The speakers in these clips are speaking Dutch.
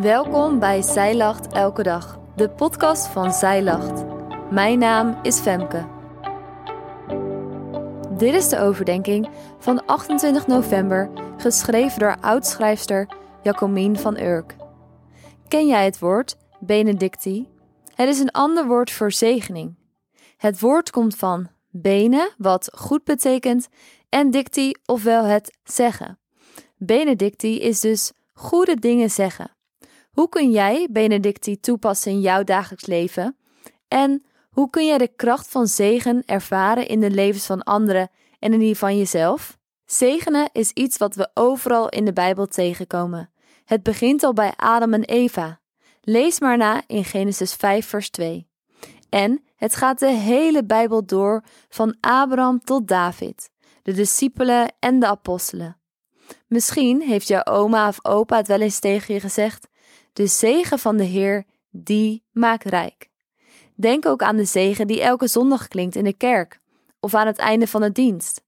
Welkom bij Zij Lacht Elke Dag, de podcast van Zij Lacht. Mijn naam is Femke. Dit is de overdenking van 28 november, geschreven door oudschrijfster Jacomien van Urk. Ken jij het woord benedictie? Het is een ander woord voor zegening. Het woord komt van bene, wat goed betekent, en dictie, ofwel het zeggen. Benedictie is dus goede dingen zeggen. Hoe kun jij benedictie toepassen in jouw dagelijks leven? En hoe kun jij de kracht van zegen ervaren in de levens van anderen en in die van jezelf? Zegenen is iets wat we overal in de Bijbel tegenkomen. Het begint al bij Adam en Eva. Lees maar na in Genesis 5, vers 2. En het gaat de hele Bijbel door, van Abraham tot David, de discipelen en de apostelen. Misschien heeft jouw oma of opa het wel eens tegen je gezegd: De zegen van de Heer, die maakt rijk. Denk ook aan de zegen die elke zondag klinkt in de kerk of aan het einde van de dienst.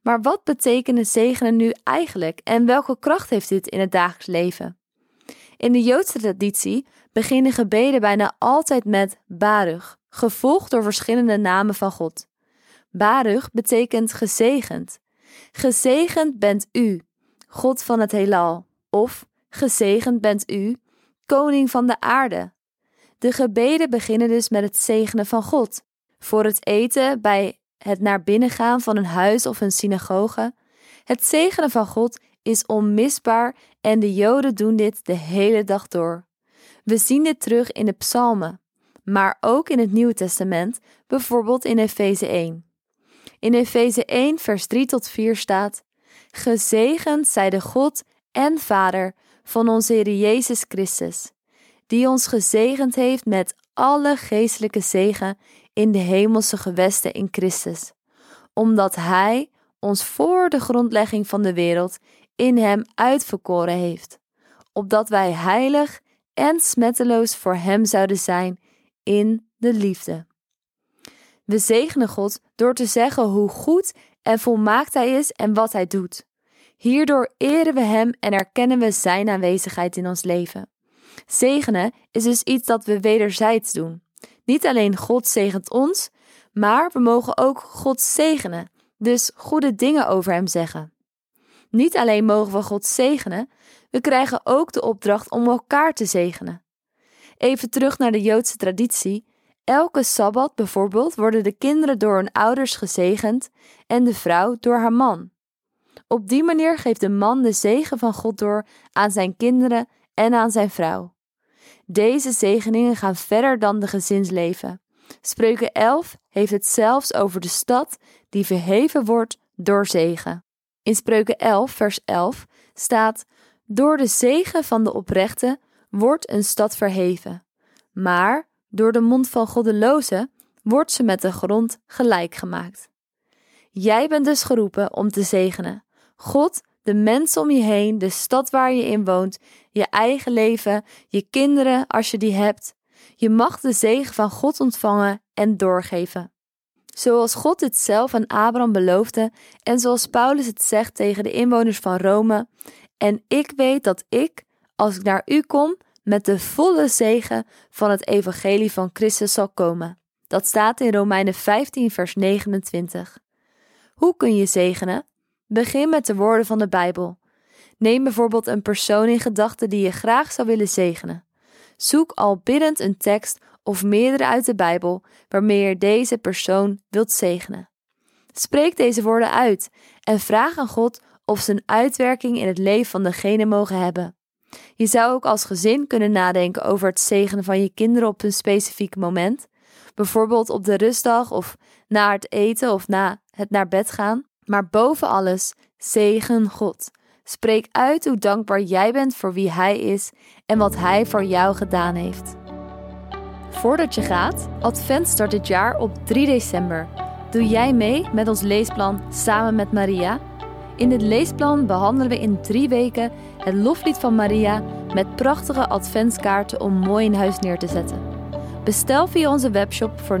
Maar wat betekenen zegenen nu eigenlijk en welke kracht heeft dit in het dagelijks leven? In de Joodse traditie beginnen gebeden bijna altijd met Baruch, gevolgd door verschillende namen van God. Baruch betekent gezegend. Gezegend bent u, God van het heelal, of gezegend bent u, koning van de aarde. De gebeden beginnen dus met het zegenen van God. Voor het eten, bij het naar binnen gaan van een huis of een synagoge. Het zegenen van God is onmisbaar en de Joden doen dit de hele dag door. We zien dit terug in de psalmen, maar ook in het Nieuwe Testament, bijvoorbeeld in Efeze 1. In Efeze 1, vers 3 tot 4 staat: Gezegend zij de God en Vader van onze Heer Jezus Christus, die ons gezegend heeft met alle geestelijke zegen in de hemelse gewesten in Christus, omdat Hij ons voor de grondlegging van de wereld in Hem uitverkoren heeft, opdat wij heilig en smetteloos voor Hem zouden zijn in de liefde. We zegenen God door te zeggen hoe goed en volmaakt Hij is en wat Hij doet. Hierdoor eren we Hem en erkennen we Zijn aanwezigheid in ons leven. Zegenen is dus iets dat we wederzijds doen. Niet alleen God zegent ons, maar we mogen ook God zegenen, dus goede dingen over Hem zeggen. Niet alleen mogen we God zegenen, we krijgen ook de opdracht om elkaar te zegenen. Even terug naar de Joodse traditie. Elke sabbat bijvoorbeeld worden de kinderen door hun ouders gezegend en de vrouw door haar man. Op die manier geeft de man de zegen van God door aan zijn kinderen en aan zijn vrouw. Deze zegeningen gaan verder dan de gezinsleven. Spreuken 11 heeft het zelfs over de stad die verheven wordt door zegen. In Spreuken 11, vers 11 staat: Door de zegen van de oprechte wordt een stad verheven, maar door de mond van goddelozen wordt ze met de grond gelijk gemaakt. Jij bent dus geroepen om te zegenen. God de mensen om je heen, de stad waar je in woont, je eigen leven, je kinderen als je die hebt. Je mag de zegen van God ontvangen en doorgeven. Zoals God het zelf aan Abraham beloofde en zoals Paulus het zegt tegen de inwoners van Rome. En ik weet dat ik, als ik naar u kom, met de volle zegen van het evangelie van Christus zal komen. Dat staat in Romeinen 15, vers 29. Hoe kun je zegenen? Begin met de woorden van de Bijbel. Neem bijvoorbeeld een persoon in gedachten die je graag zou willen zegenen. Zoek al biddend een tekst of meerdere uit de Bijbel waarmee je deze persoon wilt zegenen. Spreek deze woorden uit en vraag aan God of ze een uitwerking in het leven van degene mogen hebben. Je zou ook als gezin kunnen nadenken over het zegenen van je kinderen op een specifiek moment, bijvoorbeeld op de rustdag of na het eten of na het naar bed gaan. Maar boven alles, zegen God. Spreek uit hoe dankbaar jij bent voor wie Hij is en wat Hij voor jou gedaan heeft. Voordat je gaat, Advent start dit jaar op 3 december. Doe jij mee met ons leesplan Samen met Maria? In dit leesplan behandelen we in drie weken het loflied van Maria met prachtige adventskaarten om mooi in huis neer te zetten. Bestel via onze webshop voor 9,95